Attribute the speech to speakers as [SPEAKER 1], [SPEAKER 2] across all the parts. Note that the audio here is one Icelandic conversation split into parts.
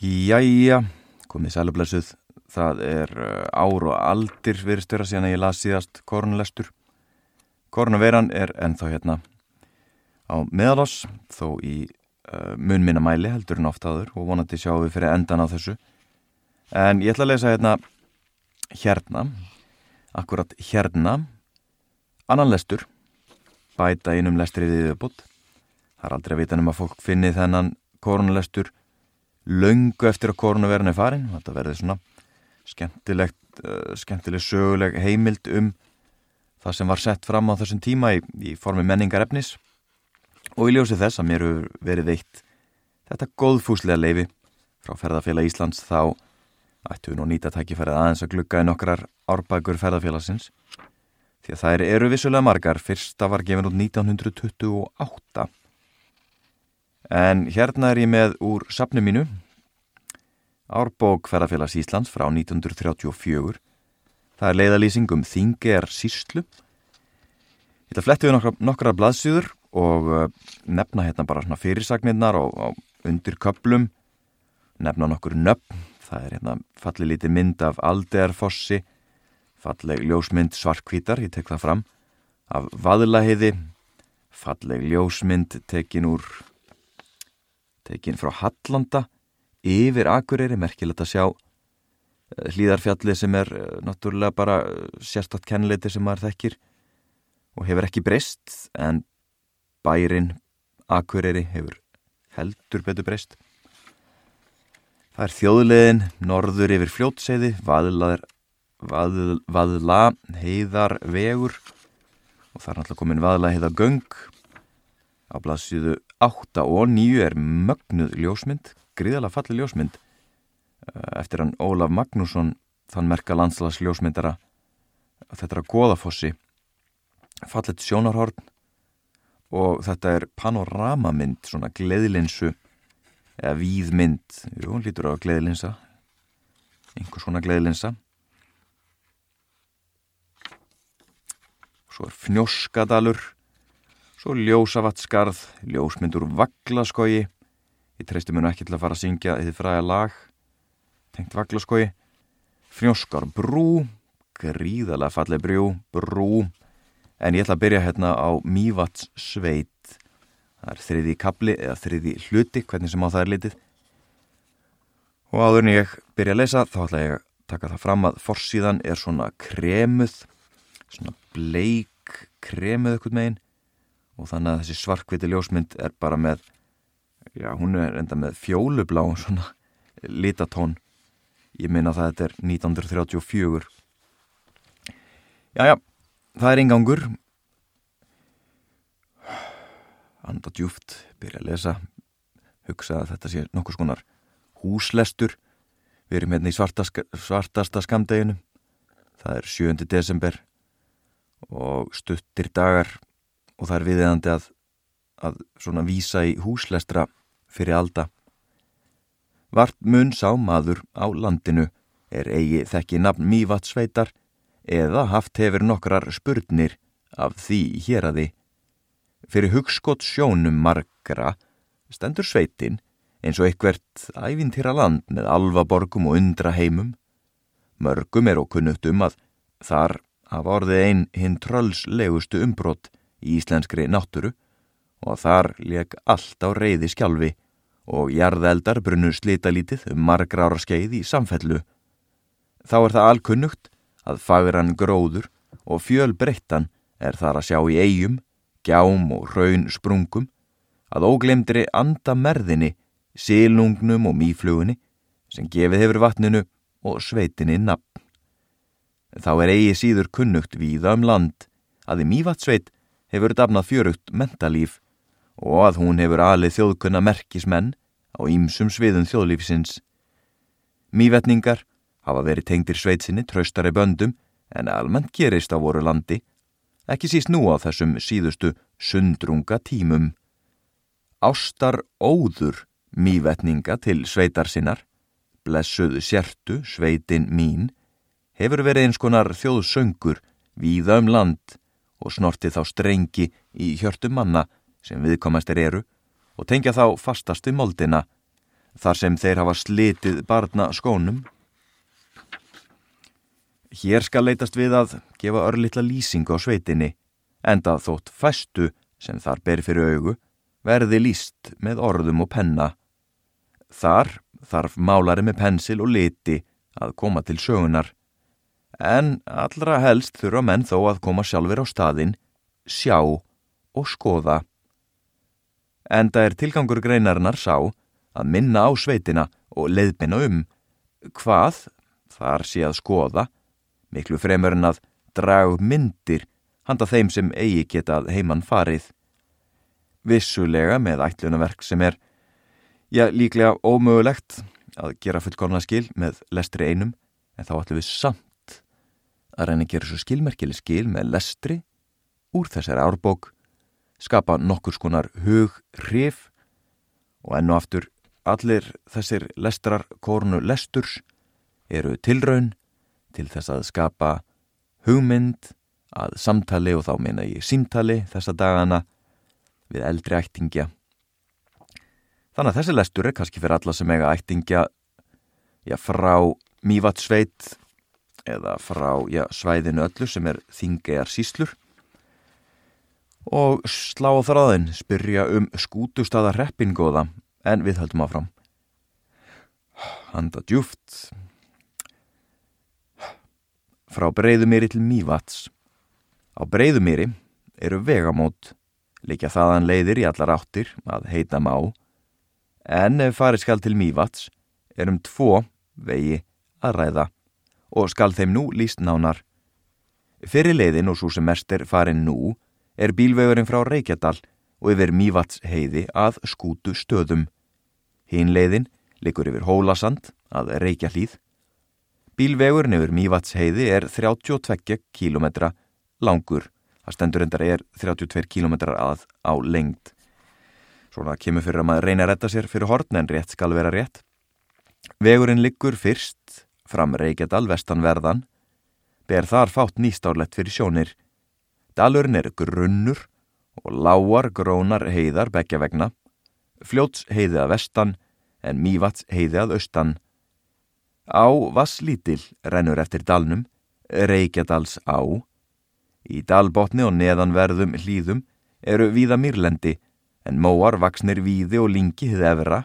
[SPEAKER 1] Jæja, komið sælublesuð. Það er uh, ár og aldir verið störa síðan að ég las síðast korunlestur. Korunaveiran er ennþá hérna á meðaloss, þó í uh, mun minna mæli heldur en oft áður og vonandi sjáum við fyrir endan á þessu. En ég ætla að lesa hérna hérna, akkurat hérna, annan lestur, bæta einum lestur í viðbútt. Það er aldrei að vita um að fólk finni þennan korunlestur löngu eftir að koronaverðin er farin þetta verður svona skemmtilegt uh, skemmtileg söguleg heimild um það sem var sett fram á þessum tíma í, í formi menningar efnis og í ljósi þess að mér verið veitt þetta góðfúslega leifi frá ferðarfélag Íslands þá ættu við nú nýta tækifærið aðeins að glugga í nokkrar árbækur ferðarfélagsins því að það eru vissulega margar. Fyrsta var gefin út 1928 En hérna er ég með úr sapnu mínu, Árbók ferðarfélags Íslands frá 1934. Það er leiðalýsing um Þinger síslu. Ég ætla að fletti við nokkra, nokkra blaðsýður og uh, nefna hérna bara svona fyrirsagnirnar og, og undir köplum, nefna nokkur nöfn. Það er hérna fallið lítið mynd af Aldearfossi, falleg ljósmynd svarkvítar, ég tek það fram, af Vaðlahiði, falleg ljósmynd tekin úr tekinn frá Hallanda yfir Akureyri, merkilegt að sjá eh, hlýðarfjalli sem er eh, náttúrulega bara eh, sérstatt kennileiti sem maður þekkir og hefur ekki breyst en bærin Akureyri hefur heldur betur breyst. Það er þjóðlegin, norður yfir fljótseiði, vaðlaðar, vaðl, vaðla, heiðar, vegur og það er náttúrulega komin vaðla heiða göng á blaðsíðu 8 og 9 er mögnuð ljósmynd, gríðalega falli ljósmynd. Eh, eftir hann Ólaf Magnússon, þann merka landslags ljósmyndara þetta er að goðafossi. Fallet sjónarhorn. Og þetta er panoramamynd, svona gleðlinsu eða víðmynd. Jú, hún lítur á gleðlinsa einhvers svona gleðlinsa svo er fnjóskadalur Svo ljósavattskarð, ljósmyndur vaglaskogi. Ég treysti nú ekki til að fara að syngja þið fræða lag. Tengt vaglaskogi. Fnjóskar brú, gríðalega fallið brú, brú. En ég ætla að byrja hérna á Mývats sveit. Það er þriði kapli eða þriði hluti, hvernig sem á það er litið. Og áður en ég byrja að lesa, þá ætla ég að taka það fram að forsíðan er svona kremuð, svona bleik kremuð ekkert meginn og þannig að þessi svarkviti ljósmynd er bara með já, hún er enda með fjólublá svona litatón. Ég minna það að þetta er 1934 já já það er engangur anda djúft byrja að lesa. Hugsa að þetta sé nokkur skonar húslestur. Við erum hérna í svartasta, svartasta skamdeginu það er 7. desember og stuttir dagar og það er viðeðandi að, að svona vísa í húslestra fyrir alda. Vart mun sá maður á landinu er eigi þekki nafn mývatsveitar eða haft hefur nokkrar spurnir af því hér að því. Fyrir hugskott sjónum margra stendur sveitin eins og eitthvert ævintýra land með alvaborgum og undra heimum. Mörgum er okkunnugt um að þar hafa orðið einn hinn tröllslegustu umbrott í íslenskri nátturu og þar leik allt á reyði skjálfi og jarðeldar brunnu slitalítið um margra ára skeið í samfellu. Þá er það alkunnugt að fagran gróður og fjöl breyttan er þar að sjá í eigum, gjám og raun sprungum, að óglemdri andamerðinni, sílungnum og mýflugunni sem gefið hefur vatninu og sveitinni nafn. Þá er eigi síður kunnugt víða um land að í mývatsveit hefur dafnað fjörugt mentalíf og að hún hefur alið þjóðkunna merkismenn á ýmsum sviðum þjóðlífsins. Mývetningar hafa verið tengdir sveitsinni tröstari böndum en almennt gerist á voru landi, ekki síst nú á þessum síðustu sundrunga tímum. Ástar óður mývetninga til sveitar sinnar, blessuðu sértu sveitin mín, hefur verið eins konar þjóðsöngur víða um land og snorti þá strengi í hjörtum manna sem viðkomastir eru og tengja þá fastastu moldina þar sem þeir hafa slitið barna skónum. Hér skal leitast við að gefa örlittla lýsingu á sveitinni, enda þótt fæstu sem þar ber fyrir augu verði líst með orðum og penna. Þar þarf málari með pensil og liti að koma til sögunar, en allra helst þurfa menn þó að koma sjálfur á staðin, sjá og skoða. Enda er tilgangur greinarinnar sá að minna á sveitina og leiðbina um hvað þar sé að skoða, miklu fremur en að draga upp myndir handa þeim sem eigi getað heimann farið. Vissulega með ætlunaverk sem er, já líklega ómögulegt að gera fullkorna skil með lestri einum, en þá ætlum við samt að reyna að gera svo skilmerkili skil með lestri úr þessari árbók, skapa nokkur skonar hug, hrif og ennu aftur allir þessir lestrar kornu lesturs eru tilraun til þess að skapa hugmynd að samtali og þá meina ég símtali þessa dagana við eldri ættingja. Þannig að þessi lestur er kannski fyrir alla sem eiga ættingja já, frá Mývatsveit eða frá já, svæðinu öllu sem er þingegar síslur og slá á þráðin spyrja um skútustada reppingóða en við höldum áfram. Handa djúft frá breyðumýri til Mývats. Á breyðumýri eru vegamót, líka þaðan leiðir í allar áttir að heita má, en ef farið skal til Mývats er um tvo vegi að ræða og skal þeim nú líst nánar. Fyrir leiðin og svo sem mest er farin nú er bílvegurinn frá Reykjadal og yfir Mývats heiði að skútu stöðum. Hinn leiðin likur yfir Hólasand að Reykja hlýð Bílvegurinn yfir Mývats heiði er 32 km langur. Það stendur endar er 32 km að á lengd. Svona kemur fyrir að maður reyna að retta sér fyrir hortn en rétt skal vera rétt. Vegurinn liggur fyrst fram Reykjadal vestanverðan. Ber þar fátt nýstárlegt fyrir sjónir. Dalurinn er grunnur og lágar grónar heiðar begja vegna. Fljóts heiði að vestan en Mývats heiði að austan. Á Vasslítil rennur eftir dalnum, Reykjadals á. Í dalbotni og neðanverðum hlýðum eru víða mýrlendi, en móar vaksnir víði og lingi hið efra.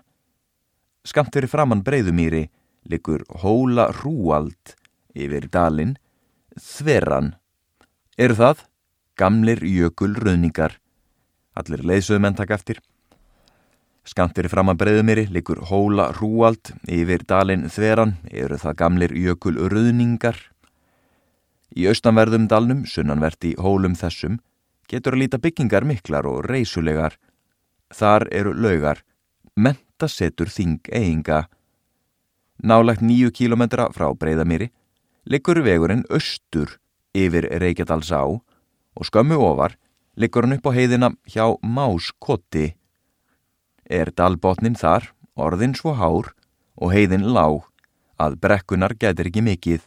[SPEAKER 1] Skamt fyrir framann breyðumýri likur hóla hrúald yfir dalin, þverran. Eru það? Gamlir jökul rauningar. Allir leiðsöðumenn takk eftir. Skamt fyrir fram að breyðumiri likur hóla hrúald yfir dalin þveran eru það gamlir jökul ruðningar. Í austanverðum dalnum, sunnanvert í hólum þessum, getur að líta byggingar miklar og reysulegar. Þar eru laugar, mentasetur þing eiginga. Nálagt nýju kílometra frá breyðamiri likur vegurinn austur yfir Reykjadals á og skömmu ofar likur hann upp á heiðina hjá Máskoti. Er dalbotnin þar, orðin svo hár og heiðin lág, að brekkunar getur ekki mikið.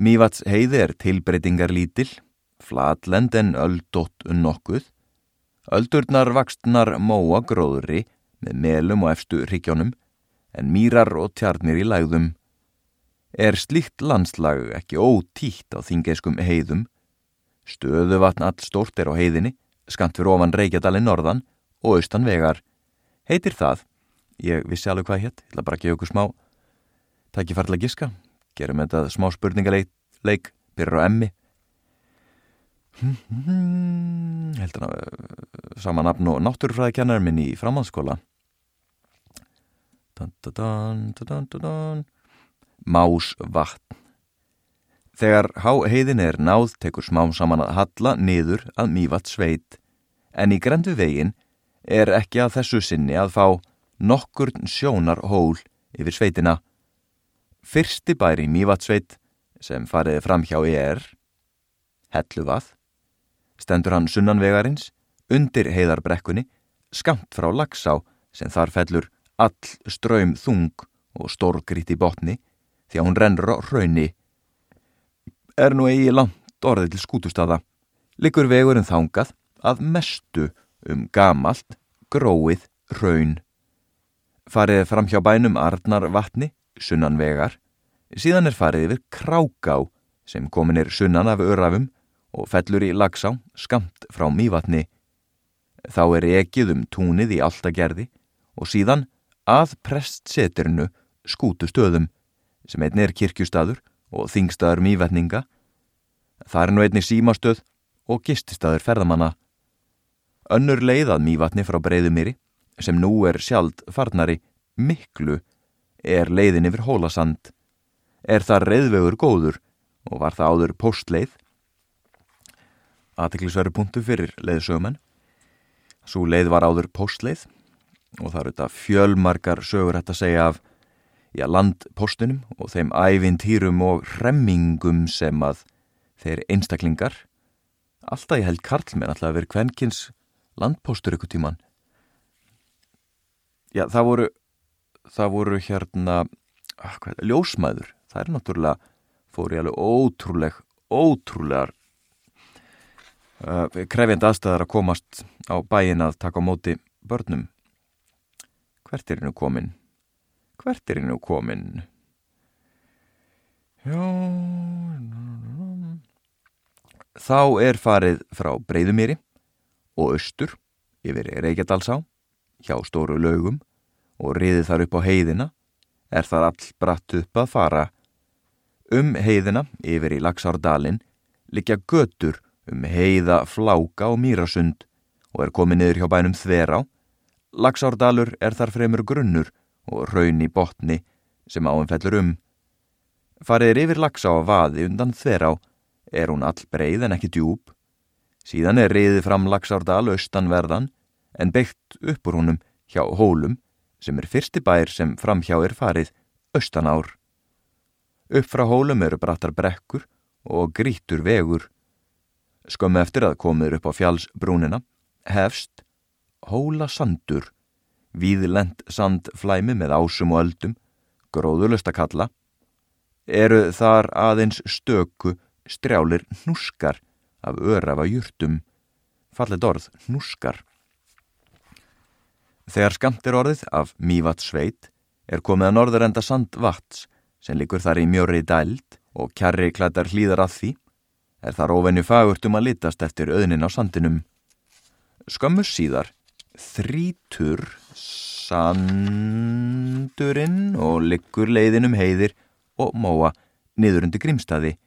[SPEAKER 1] Mývats heiði er tilbreytingar lítill, flatlend en öldótt nokkuð. Öldurnar vakstnar móa gróðri með melum og efstu ríkjónum, en mýrar og tjarnir í lægðum. Er slíkt landslag ekki ótíkt á þingeiskum heiðum? Stöðuvatn all stort er á heiðinni, skant fyrir ofan Reykjadalinn norðan og austan vegar heitir það ég vissi alveg hvað hétt, ég ætla bara að gefa ykkur smá tækifærlega giska gerum þetta smá spurningaleik leik, byrjar á emmi heldur að uh, sama nafn og náttúrufræðikennar minn í framhanskóla Másvatn. Þegar háheiðin er náð tekur smám saman að halla niður að mývat sveit en í grendu veginn er ekki að þessu sinni að fá nokkur sjónar hól yfir sveitina. Fyrsti bæri Mývatsveit sem fariði fram hjá er Helluvað, stendur hann sunnanvegarins undir heiðarbrekkunni skamt frá Lagsá sem þar fellur all ströym þung og stórgrít í botni því að hún rennur á raunni. Er nú eigi langt orðið til skútustada, likur vegurinn þángað að mestu um gamalt, gróið, raun. farið fram hjá bænum Arnar vatni, sunnan vegar, síðan er farið yfir Kráká sem komin er sunnan af örafum og fellur í lagsá skamt frá mývatni. Þá er ekið um túnið í alltagerði og síðan að prestseturinu skútu stöðum sem einni er kirkjustadur og þingstadur mývatninga. Það er nú einni símastöð og gististadur ferðamanna. Önnur leiðað mývatni frá breyðumýri sem nú er sjálf farnari miklu er leiðin yfir hólasand. Er það reyðvegur góður og var það áður postleið. Aðteklisveru punktu fyrir leiðsögumenn. Svo leið var áður postleið og það eru þetta fjölmarkar sögur hægt að segja af já, landpostunum og þeim ævintýrum og remmingum sem að þeir einstaklingar alltaf ég held Karlmenn alltaf vera kvenkins landpostur ykkur tíman já það voru það voru hérna ah, hvað, ljósmæður, það er náttúrulega fór í alveg ótrúleg ótrúlegar uh, krefjandi aðstæðar að komast á bæin að taka á móti börnum hvert er hennu komin hvert er hennu komin já þá er farið frá Breiðumýri og austur yfir Reykjadalsá hjá stóru lögum og riðið þar upp á heiðina er þar all bratt upp að fara Um heiðina yfir í Laxárdalinn likja götur um heiða, fláka og mýrasund og er komið niður hjá bænum Þverá. Laxárdalur er þar fremur grunnur og raun í botni sem áumfellur um. Farið er yfir Laxá að vaði undan Þverá er hún all breið en ekki djúb. Síðan er riðið fram Laxárdal austanverðan en byggt upp úr húnum hjá Hólum sem er fyrsti bær sem framhjá er farið austanár. Upp frá hólum eru brattar brekkur og grítur vegur. Skömmu eftir að komur upp á fjallsbrúnina hefst hóla sandur, víðlend sandflæmi með ásum og öldum, gróðulust að kalla, eru þar aðeins stöku strjálir hnúskar af örafa júrtum, fallet orð hnúskar. Þegar skamt er orðið af Mývat sveit er komið að norður enda sandvats sem likur þar í mjóri dæld og kjarri klættar hlýðar að því, er þar ofenni fagurt um að litast eftir auðnin á sandinum. Skömmus síðar þrítur sandurinn og likur leiðinum heiðir og móa niður undir grímstaði.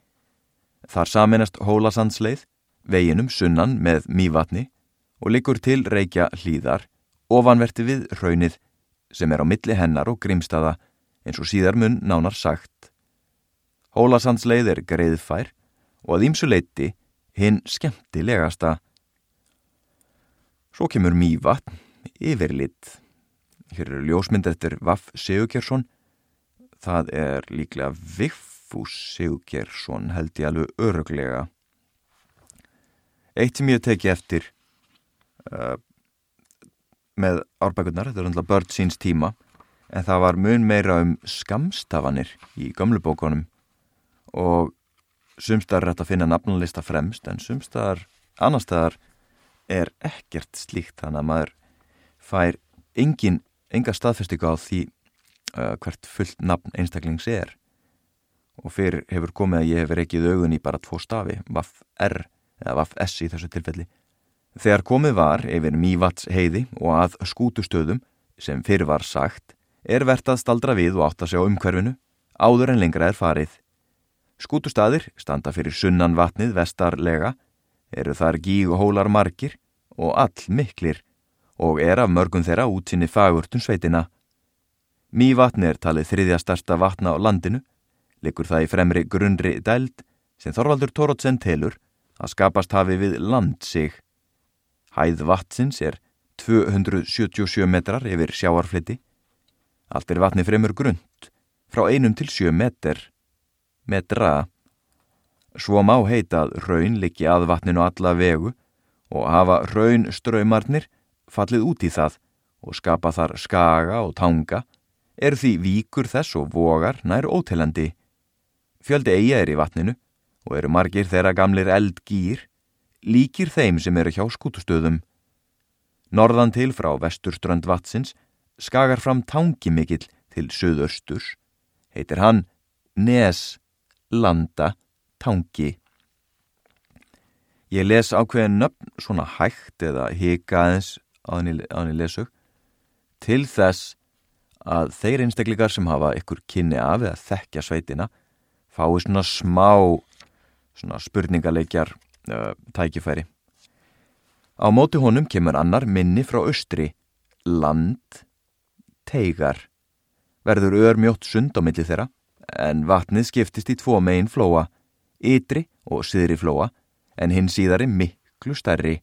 [SPEAKER 1] Þar saminast hólasandsleið, veginum sunnan með mývatni og likur til reykja hlýðar ofanverti við raunið sem er á milli hennar og grímstaða eins og síðar mun nánar sagt. Hólasandsleið er greiðfær og að ímsu leiti hinn skemmtilegasta. Svo kemur mývatn yfirlitt. Hér eru ljósmynd eftir Vaff Sigurkjærsson. Það er líklega Viffús Sigurkjærsson held ég alveg öruglega. Eitt sem ég teki eftir uh, með árbækurnar, þetta er alltaf börn síns tíma en það var mun meira um skamstafanir í gömlubókonum og sumstaðar er þetta að finna nafnalista fremst en sumstaðar, annar staðar er ekkert slíkt þannig að maður fær engin, enga staðfestingu á því uh, hvert fullt nafn einstaklings er og fyrir hefur komið að ég hefur ekkið augun í bara tvo stafi, Vaff R eða Vaff S í þessu tilfelli þegar komið var yfir Mývats heiði og að skútustöðum sem fyrir var sagt er verðt að staldra við og átta sig á umhverfinu, áður en lengra er farið. Skútustadir standa fyrir sunnan vatnið vestarlega, eru þar gíg og hólar margir og all miklir og er af mörgum þeirra út sinni fagurtun sveitina. Mývatni er talið þriðja starsta vatna á landinu, likur það í fremri grunnri dæld sem Þorvaldur Tórótsen telur að skapast hafi við land sig. Hæð vatsins er 277 metrar yfir sjáarfliti Allt er vatni fremur grund, frá einum til sjö meter, metra. Svo má heitað raun liggi að vatninu alla vegu og hafa raun ströymarnir fallið út í það og skapa þar skaga og tanga, er því víkur þess og vogar nær ótelandi. Fjöldi eiga er í vatninu og eru margir þeirra gamlir eldgýr, líkir þeim sem eru hjá skútustöðum. Norðan til frá vesturströnd vatsins skagar fram tangi mikill til söðausturs, heitir hann Nes Landa Tangi. Ég les ákveðin nöfn svona hægt eða hika aðeins á henni lesug til þess að þeir einstakleikar sem hafa ykkur kynni af eða þekkja sveitina fái svona smá svona spurningaleikjar uh, tækifæri. Á móti honum kemur annar minni frá austri, land, teigar, verður örmjótt sund á milli þeirra en vatnið skiptist í tvo megin flóa, ytri og syðri flóa en hinn síðari miklu stærri.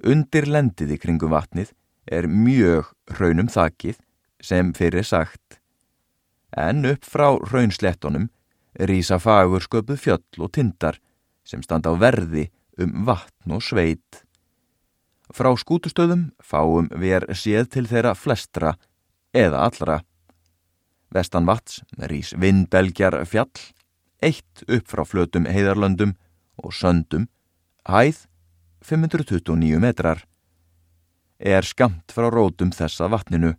[SPEAKER 1] Undir lendiði kringum vatnið er mjög raunum þakið sem fyrir sagt. En upp frá raunslettunum rýsa fagur sköpuð fjöll og tindar sem standa á verði um vatn og sveit. Frá skútustöðum fáum við séð til þeirra flestra eða allra. Vestan vats rýs vindbelgjar fjall, eitt upp frá flötum heiðarlöndum og söndum, hæð 529 metrar. Er skamt frá rótum þessa vatninu.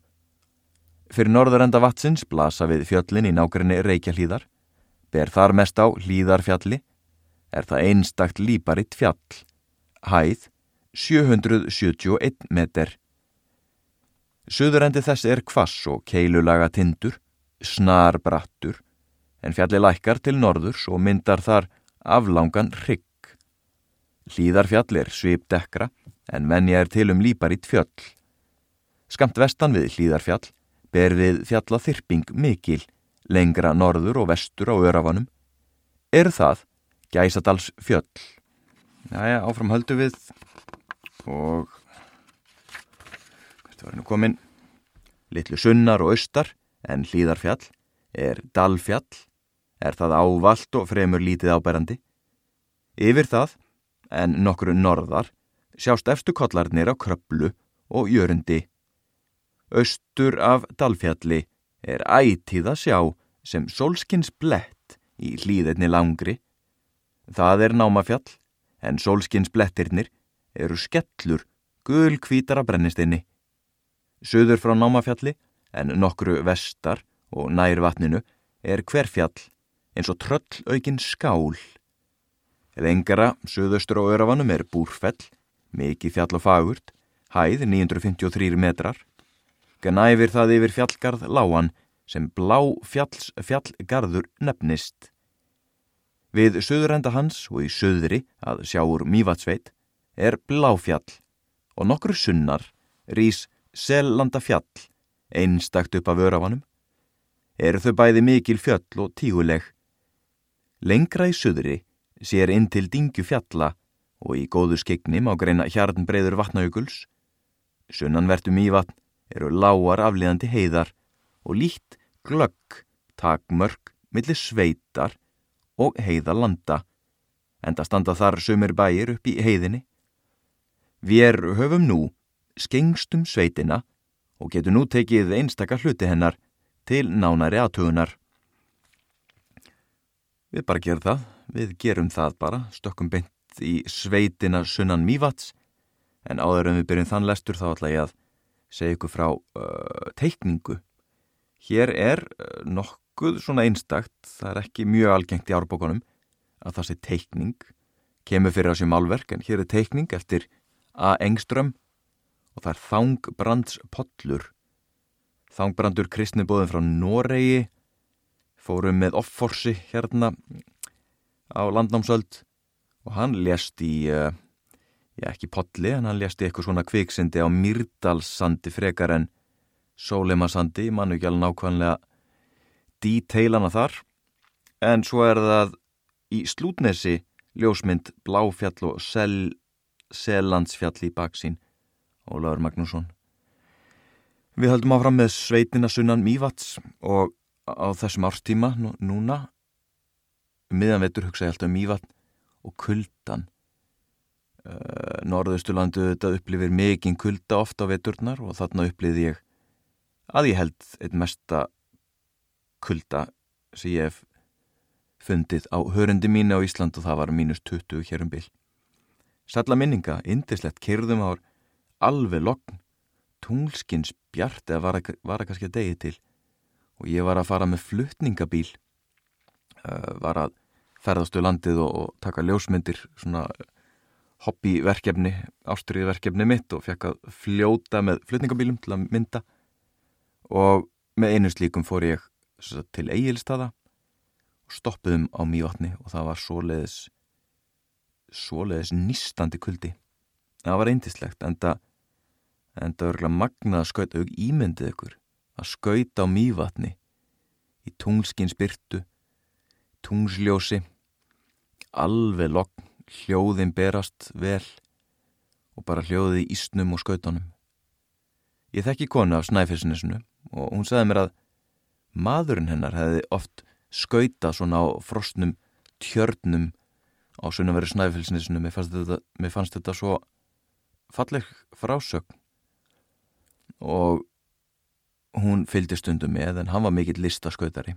[SPEAKER 1] Fyrir norðurenda vatsins blasa við fjöllin í nákrenni Reykjahlíðar, ber þar mest á Hlíðarfjalli, er það einstakt líparitt fjall, hæð 771 meter. Suðurendi þess er kvass og keilulaga tindur, snar brattur, en fjalli lækkar til norðurs og myndar þar aflangan rygg. Hlýðarfjall er svipdekra en menja er til um líparitt fjöll. Skamt vestan við hlýðarfjall ber við fjalla þyrping mikil, lengra norður og vestur á örafanum. Er það Gæsadals fjöll? Jæja, áfram höldu við og hvert var hennu komin? Littlu sunnar og austar en hlýðarfjall er dalfjall er það ávalt og fremur lítið ábærandi. Yfir það, en nokkru norðar, sjást efstu kollarnir á kröplu og jörundi. Östur af Dalfjalli er ætíð að sjá sem solskins blett í hlýðinni langri. Það er námafjall, en solskins blettirnir eru skellur gul kvítara brennistinni. Suður frá námafjalli, en nokkru vestar og nær vatninu, er hverfjall eins og tröll aukinn skál. Eða engara, söðaustur á örafanum er búrfell, mikið fjall og fagurt, hæð 953 metrar. Ganæfir það yfir fjallgarð láan sem blá fjalls fjallgarður nefnist. Við söðurenda hans og í söðri að sjáur Mývatsveit er bláfjall og nokkru sunnar rýs sellanda fjall einstakt upp af örafanum. Eru þau bæði mikil fjöll og tíguleg Lengra í söðri sér inn til dingju fjalla og í góðu skegnim á greina hjarnbreiður vatnajökuls. Sunnanvertum í vatn eru lágar afliðandi heiðar og líkt glögg takmörk millir sveitar og heiðalanda, enda standa þar sömur bæir upp í heiðinni. Við höfum nú skengstum sveitina og getur nú tekið einstakar hluti hennar til nánæri aðtögunar. Við bara gerum það, við gerum það bara, stökkum beint í sveitina sunnan mývats, en áður en við byrjum þann lestur þá ætla ég að segja ykkur frá uh, teikningu. Hér er uh, nokkuð svona einstakt, það er ekki mjög algengt í árbókunum að það sé teikning, kemur fyrir sér málverk, en hér er teikning eftir A. Engström. Og það er Þangbrands Pollur. Þangbrandur kristnibóðin frá Noregi, fórum með offorsi hérna á landnámsöld og hann lést í, uh, já ekki podli, en hann lést í eitthvað svona kviksindi á Myrdalssandi frekar en Sólimasandi, mann ekki alveg nákvæmlega díteilana þar, en svo er það í Slútnesi ljósmynd Bláfjall og Sel, Sellandsfjall í baksín, Ólaður Magnússon. Við höldum áfram með sveitina sunnan Mývats og á þessum árstíma núna. Um miðanvetur hugsa ég alltaf um Ívatn og kuldan uh, Norðausturlandu þetta upplifir mikinn kulda ofta á veturnar og þarna upplifði ég að ég held eitt mesta kulda sem ég hef fundið á hörundi mínu á Ísland og það var mínus 20 hér um bil. Sætla minninga, indislegt, kyrðum ár alveg lokn tunglskins bjart eða var, var að kannski að degi til og ég var að fara með fluttningabíl uh, var að ferðastu landið og, og taka ljósmyndir svona hobbyverkefni ástriðverkefni mitt og fekk að fljóta með fluttningabílum til að mynda. Og með einu slíkum fór ég til eigilstada og stoppuðum á mývatni og það var svoleiðis svoleiðis nýstandi kuldi. Það var eindislegt en það en það örgulega magnað að skauta auk ímyndið ykkur að skauta á mývatni í tunglskins byrtu tungsljósi alveg lokn hljóðin berast vel og bara hljóði í ísnum og skautunum. Ég þekki konu af snæfisnesinu og hún sagði mér að maðurinn hennar hefði oft skauta svona á frostnum tjörnum á sunnaveri snæfisnesinu mér fannst þetta, mér fannst þetta svo falleg frásögn. Og hún fylgdi stundum með en hann var mikill listaskautari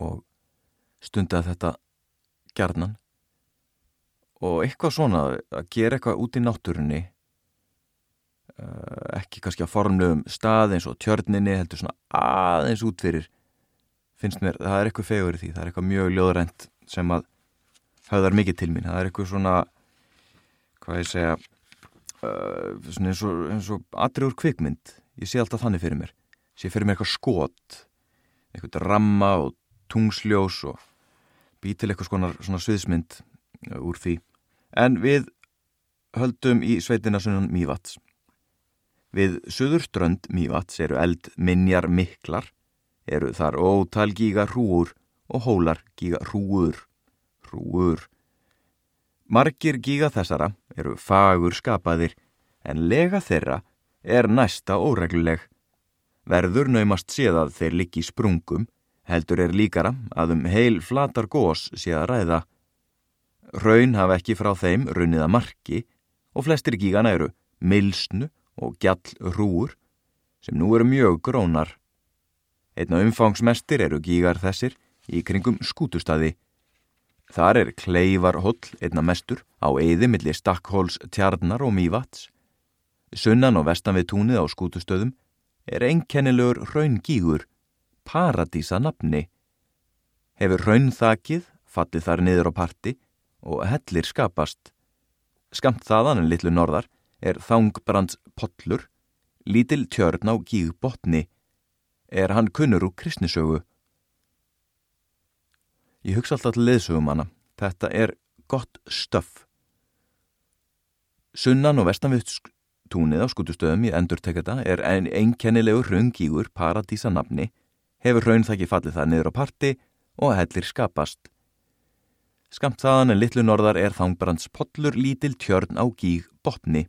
[SPEAKER 1] og stundi að þetta gerðnan og eitthvað svona að gera eitthvað út í náttúrunni eh, ekki kannski að formlegum stað eins og tjörninni heldur svona aðeins útfyrir finnst mér, það er eitthvað fegur í því það er eitthvað mjög ljóðrænt sem að höfðar mikið til mín, það er eitthvað svona hvað ég segja uh, eins og, og atriður kvikmynd ég sé alltaf þannig fyrir mér. Sé fyrir mér eitthvað skot eitthvað ramma og tungsljós og bý til eitthvað svona, svona sviðsmynd uh, úr því. En við höldum í sveitina sunnum Mývats við söðurströnd Mývats eru eld minjar miklar eru þar ótal gíga hrúur og hólar gíga hrúur hrúur Margir gíga þessara eru fagur skapaðir en lega þeirra er næsta óregluleg. Verður naumast séð að þeir liggi sprungum, heldur er líkara að um heil flatar gós sé að ræða. Raun hafa ekki frá þeim runnið að marki og flestir gígana eru milsnu og gjall hrúur sem nú eru mjög grónar. Einna umfangsmestir eru gígar þessir í kringum skútustadi Þar er Kleivarholl einna mestur á eyði millir Stakkhóls, Tjarnar og Mývats. Sunnan og vestan við túnið á skútustöðum er einkennilegur raungígur, paradísa nafni. Hefur raunþakið, fattið þar niður á parti og hellir skapast. Skamt þaðan en litlu norðar er Þangbrands Pollur, lítil tjörn á gígbotni, er hann kunnur úr kristnisögu. Ég hugsa alltaf til leðsögum hana. Þetta er gott stöf. Sunnan og vestanviðt túnið á skutustöðum í endurtekata er ein einkennilegu raungígur paradísanafni, hefur raunþæki fallið það niður á parti og hellir skapast. Skamt þaðan en litlu norðar er þangbrands pollur lítil tjörn á gíg botni.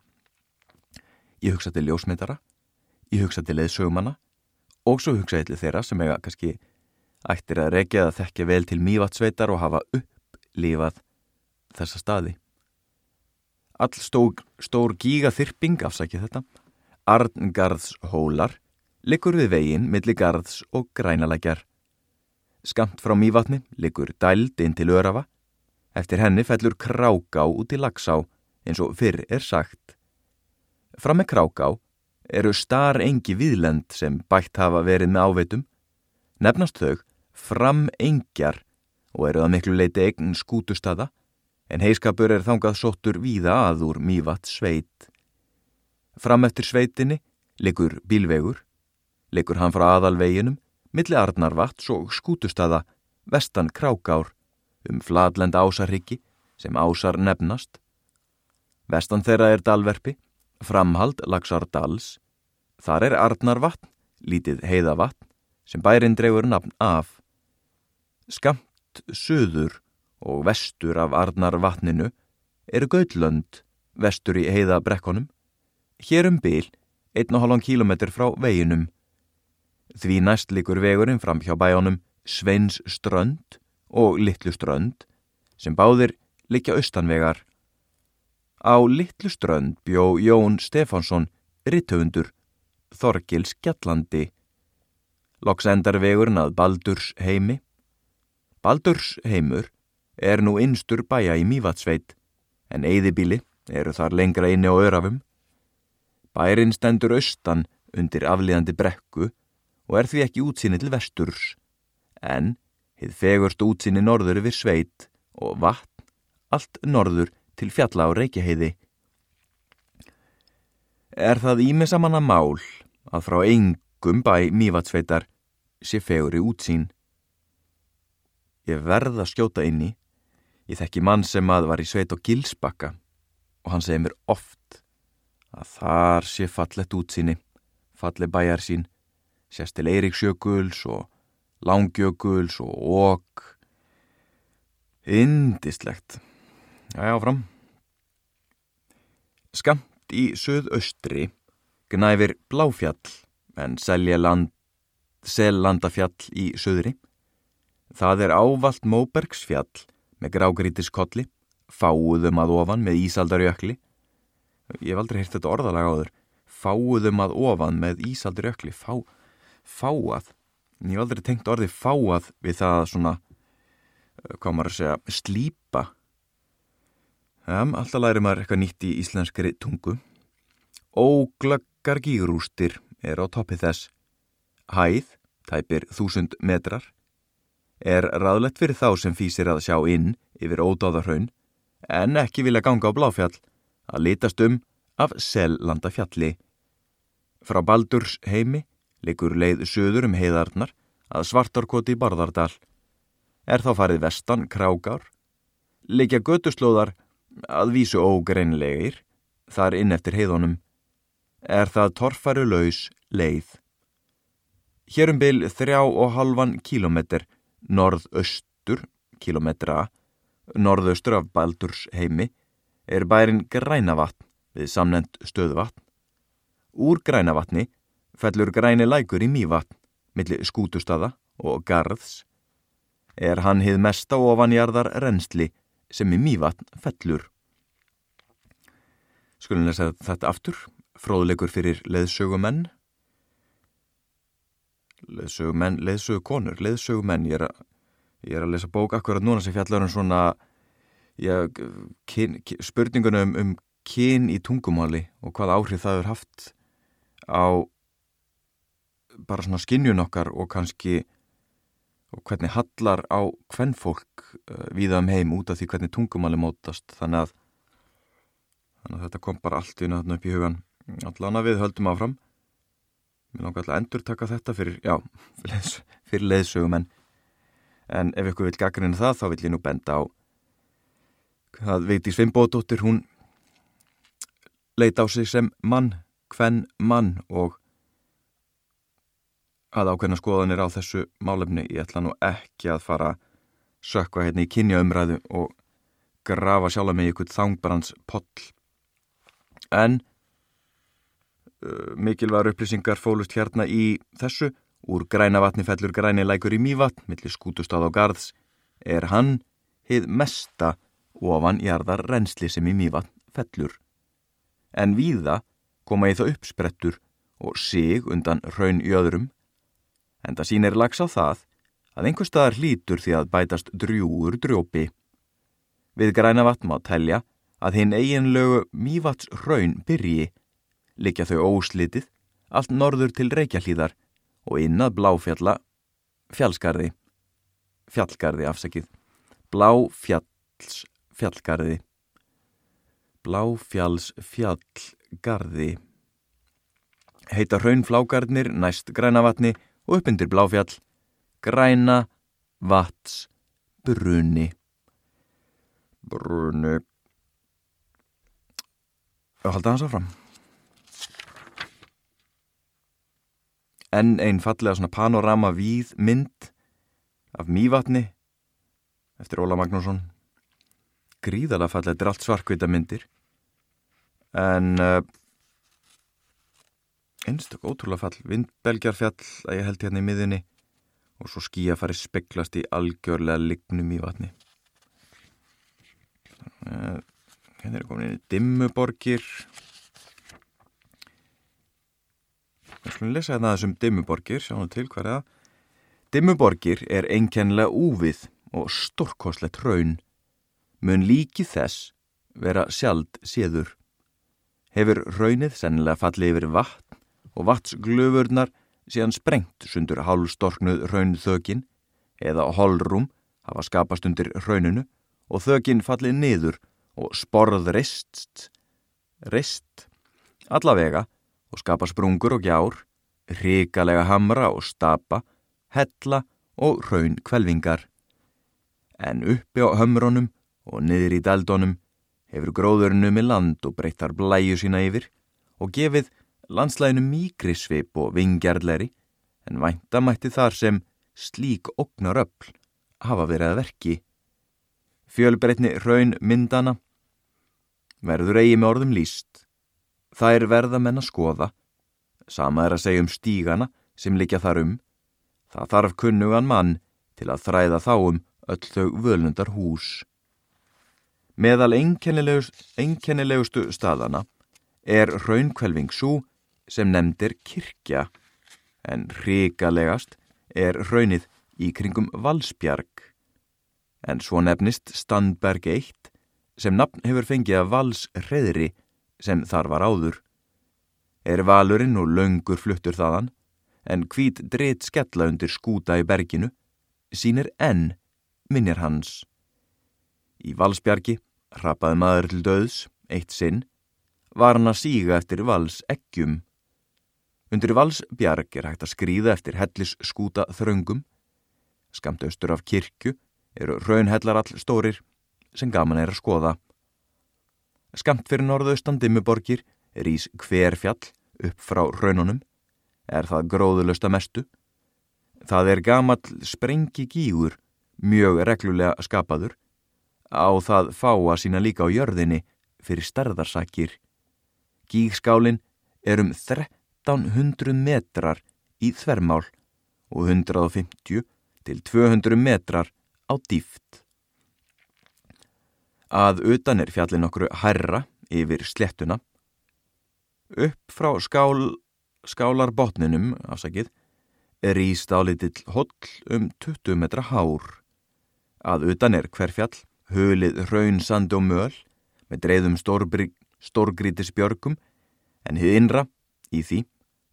[SPEAKER 1] Ég hugsa til ljósmyndara, ég hugsa til leðsögumana og svo hugsa ég til þeirra sem eiga kannski ættir að regja að þekkja vel til mývatsveitar og hafa upplifað þessa staði. All stór, stór gígaþyrping afsækja þetta, Arngarðs hólar, likur við veginn millir garðs og grænalækjar. Skamt frá mývatni likur dæld inn til örafa, eftir henni fellur kráká út í lagsá eins og fyrr er sagt. Fram með kráká eru star engi viðlend sem bætt hafa verið með áveitum, nefnast þau framengjar og eru það miklu leiti eign skútustada en heiskapur er þangað sóttur víða að úr mývat sveit. Fram eftir sveitinni likur bílvegur, likur hann frá aðalveginum, milli Arnarvats og skútustada vestan Krákár um fladlend ásarriki sem ásar nefnast. Vestan þeirra er dalverpi, framhald Lagsardals, þar er Arnarvatn, lítið heiðavatn sem bærin dregur nafn af Skamt söður og vestur af Arnar vatninu eru Gautlönd, vestur í heiða brekkonum. Hér um byl, 1,5 km frá veginum. Því næst likur vegurinn fram hjá bæjónum Sveins strönd og Littlu strönd sem báðir likja austanvegar. Á Littlu strönd bjó Jón Stefánsson, rittöfundur, Þorgils Gjallandi. Loks endar vegurinn að Baldurs heimi Baldurs heimur er nú einstur bæja í Mývatsveit en eyðibíli eru þar lengra inni á örafum. Bærin stendur austan undir afliðandi brekku og er því ekki útsinni til vesturs, en hið fegurst útsinni norður yfir sveit og vatn allt norður til fjalla á reykjaheiði. Er það ímisamanna mál að frá engum bæ mývatsveitar sé fegur í útsín? Ég verð að skjóta inni, ég þekki mann sem að var í sveit og gilsbakka og hann segir mér oft að þar sé fallet útsíni, fallet bæjar sín, sérst til Eiríksjökuls og Langjökuls og Ók. Indislegt. Já, áfram. Skamt í söðaustri gnæfir Bláfjall en selja land, sellandafjall í söðri. Það er ávalt Móbergsfjall með grágrítiskolli, fáuðum að ofan með Ísaldarjökli. Ég hef aldrei hýrt þetta orðalega á þur fáuðum að ofan með ísaldur ökli fá, fáað. Ég hef aldrei tengt orði fáað við það svona eh, hvað maður að segja, slýpa ja, alltaf læri maður eitthvað nýtt í íslenskri tungu. Óglöggar gígrústir er á toppið þess. Hæð, tæpir þúsund metrar er raðlegt fyrir þá sem fýsir að sjá inn yfir ódáðarhaun en ekki vilja ganga á bláfjall að litast um af Sellandafjalli. Frá Baldurs heimi likur leið söður um heiðarnar að svartarkoti Barðardal. Er þá farið vestan krákár, likja götuslóðar að vísu ógreinlegir, þar inn eftir heiðunum. Er það torfaru laus leið. Hérum byl þrjá og halvan kílometr norðaustur kílometra norðaustur af Baldurs heimi er bærin Grænavatn við samnend stöðvatn. Úr Grænavatni fellur Græni lækur í Mývatn, millir skútustada og Garðs. Er hann hið mesta ofanjarðar reynsli sem í Mývatn fellur. Skulum lesa þetta aftur, fróðleikur fyrir leðsögumenn. Leðsögumenn, leðsögukonur, leðsögumenn, ég er að, ég er að lesa bók akkurat núna sem fjallar um svona já, kyn, spurningunum um kyn í tungumáli og hvað áhrif það er haft á bara svona skinnjun okkar og kannski og hvernig hallar á hvern fólk uh, viða um heim út af því hvernig tungumáli mótast. Þannig að, þannig að þetta kom bara allt náttúrulega upp í hugan allan að við höldum áfram mér langar alltaf að endur taka þetta fyrir já, fyrir leðsögum en, en ef ykkur vil gaggrina það þá vil ég nú benda á að Vigdís Fimboðdóttir hún leita á sig sem mann, hvenn mann og að ákveðna skoðanir á þessu málefni. Ég ætla nú ekki að fara sökva hérna í kynjaumræðu og grafa sjálf með ykkur þangbarans poll. En mikilvægur upplýsingar fólust hérna í þessu úr græna vatni fellur græni lækur í mývatn millir skútustáð á garðs er hann hið mesta ofan jarðar reynsli sem í mývatn fellur. En víða koma í það uppsprettur og sig undan raun í öðrum, en það sínir lags á það að einhver staðar hlítur því að bætast drjúur drjópi. Við græna vatn má telja að hinn eiginlegu mývats raun byrji, likja þau óslitið, allt norður til Reykjahlíðar og innað bláfjalla fjallsgarði, fjallgarði afsakið, bláfjalls fjallgarði. Bláfjalls fjallgarði. Heita raunflágarnir næst grænavatni og uppindir bláfjall. Græna vats bruni. Bruni. Halda hans áfram. Enn einn fallega svona panorama víð mynd af mývatni eftir Óla Magnússon. Gríðala falla, þetta er allt svarkvita myndir. En uh, einstak ótrúlega fall vindbelgjarfjall að ég held hérna í miðunni og svo skýja farið speklast í algjörlega lignum í vatni uh, hérna er komin inn í dimmuborgir við slúna lesa hérna þessum dimmuborgir sjáum til hverja dimmuborgir er einkennlega úvið og stórkoslegt raun mun líki þess vera sjald séður. hefur raunið sennilega fallið yfir vatn og vatnsglöfurnar síðan sprengt sundur hálstorknuð raunþökin eða holrúm hafa skapast undir rauninu og þökin fallið niður og sporð rist, rist, allavega og skapa sprungur og gjár, ríkalega hamra og stapa, hella og raun kvelvingar. En uppi á hömrónum og niður í daldónum hefur gróðurinu með land og breyttar blæju sína yfir og gefið landslæginu mýkri svip og vingjarlæri en væntamætti þar sem slík oknar öll hafa verið að verki. Fjölbreytni raun myndana verður eigi með orðum líst. Það er verða menn að skoða. Sama er að segja um stígana sem likja þar um. Það þarf kunnugan mann til að þræða þá um öll þau völundar hús. Meðal einkennilegustu staðana er raunkvelving svo sem nefndir kirkja en ríkalegast er raunið í kringum Valsbjarg en svo nefnist Standberg 1 sem nafn hefur fengið að Vals hreðri sem þar var áður. Er valurinn og laungur fluttur þaðan en hvít dreit skella undir skúta í berginu sínir enn minnir hans. Í Valsbjargi rapaði maður til döðs, eitt sinn, var hann að síga eftir Vals eggjum. Undir Valsbjarg er hægt að skrýða eftir hellis skúta þröngum. Skamt austur af kirkju eru raunhellar all stórir sem gaman er að skoða. Skamt fyrir norðaustan dimmuborgir ís hver fjall upp frá raununum, er það gróðulösta mestu. Það er gamall sprengi gígur, mjög reglulega skapaður, á það fá að sína líka á jörðinni fyrir starðarsakir. Gígskálin er um 1300 metrar í þvermál og 150 til 200 metrar á dýft. Að utan er fjallin okkur herra yfir slettuna. Upp frá skál, skálarbotninum, afsakið, er í stálitill holl um 20 metra hár. Að utan er hver fjall, hölið raun, sand og möl, með dreyðum stórgrítisbjörgum, en hið innra, í því,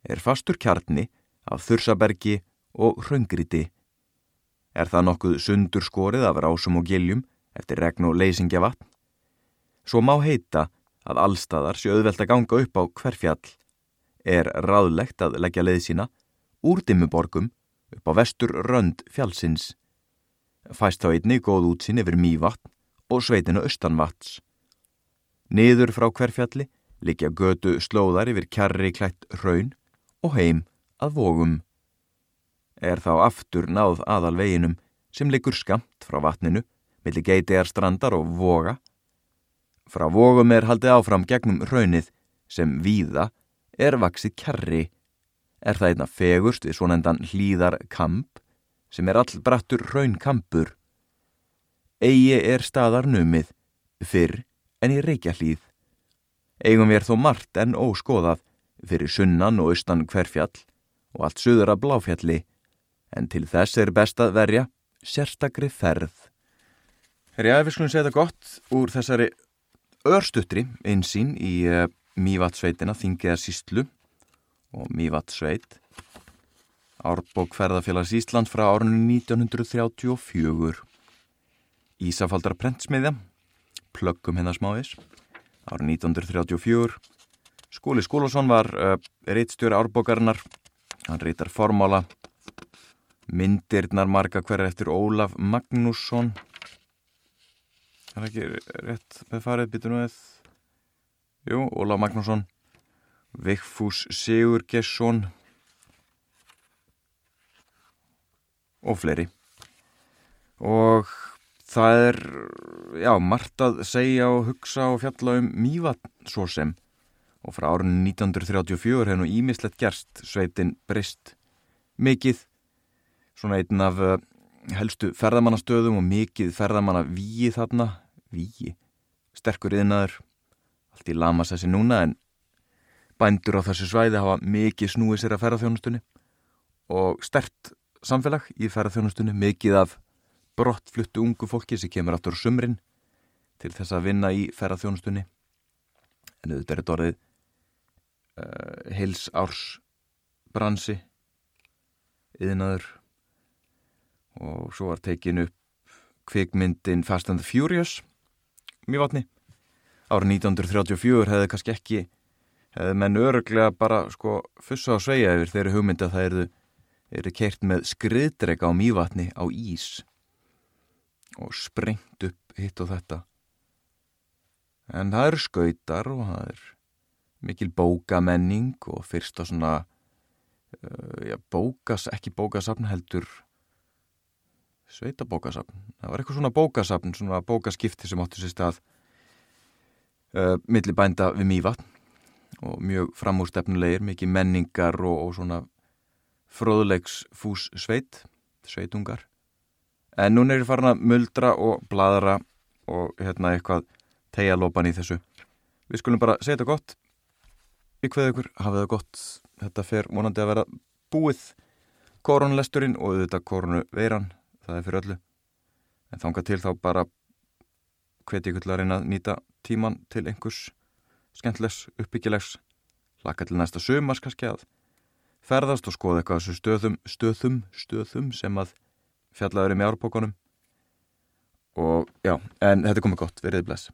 [SPEAKER 1] er fastur kjarni af þursabergi og raungríti. Er það nokkuð sundur skorið af rásum og giljum eftir regn og leysingja vatn? Svo má heita að allstæðar sé auðvelt að ganga upp á hverfjall er ráðlegt að leggja leið sína úr dimmuborgum upp á vestur rönd fjallsins. Fæst þá einni góð útsinn yfir mývatn og sveitinu austanvats. Niður frá hverfjalli liggja götu slóðar yfir kjarri klætt raun og heim að vógum er þá aftur náð aðal veginum sem liggur skamt frá vatninu, millir geitiðar strandar og voga. Frá vogum er haldið áfram gegnum raunnið sem víða er vaksið kjarri. Er það einna fegurst við svonendan hlýðar kamp sem er all brattur raunkampur. Egi er staðar numið, fyrr en í reykja hlýð. Eigum við er þó margt en óskoðað fyrir sunnan og austan hverfjall og allt söður að bláfjalli en til þess er best að verja sérstakri ferð. Herja, við skulum segja þetta gott úr þessari örstuttri einsýn í uh, Mývatsveitina, Þingiða Sístlu og Mývatsveit, Árbók ferðarfélags Ísland frá árunni 1934. Ísafaldar prentsmiðja, plöggum hennar smáis, árunni 1934. Skóli Skólásson var uh, reittstjóri árbókarinnar, hann reitar formála myndirnar marga hverja eftir Ólaf Magnússon það er ekki rétt með farið bitur eða jú, Ólaf Magnússon. Vigfús Sigur Gesson og fleiri. Og það er já, margt að segja og hugsa og fjalla um Mývatn svo sem. Og frá árunni 1934 hefur nú ímislegt gerst. Sveitin brist mikið. Svona einn af uh, helstu ferðamannastöðum og mikið ferðamanna víi þarna, víi, sterkur yðnaður, allt í lamas þessi núna en bændur á þessu svæði hafa mikið snúið sér að ferðarþjónustunni og stert samfélag í ferðarþjónustunni, mikið af brottfluttu ungu fólki sem kemur áttur sumrin til þess að vinna í ferðarþjónustunni en auðvitað er þetta orðið uh, heilsársbransi yðnaður og svo var tekin upp kvikmyndin Fast and the Furious mjög vatni árið 1934 hefði kannski ekki hefði menn öruglega bara sko fussa á sveia yfir þeirri hugmyndi að það eru, eru keirt með skriðdrega á mývatni á ís og sprengt upp hitt og þetta. En það eru skautar og það er mikil bókamenning og fyrst á svona uh, já, bókas, ekki bókasafn heldur sveitabókasafn. Það var eitthvað svona bókasafn, svona bókaskipti sem áttu sér stað uh, milli bænda við mývatn. Og mjög framúrstefnulegir, mikið menningar og, og svona fróðulegs fús sveit sveitungar. En núna er ég farin að muldra og bladra og hérna eitthvað tegja lópan í þessu. Við skulum bara segja þetta gott. Ég hveð ykkur, hafið það gott. Þetta fer vonandi að vera búið. Koronlesturinn og auðvitað koronu veiran, það er fyrir öllu. En þánga til þá bara hveti ykkur til að reyna að nýta tíman til einhvers skemmtilegs, uppbyggilegs. Laka til næsta sömars kannski að ferðast og skoða eitthvað þessu stöðum, stöðum, stöðum sem að fjallaður í mjárpókonum og já, en þetta komið gott, verið bless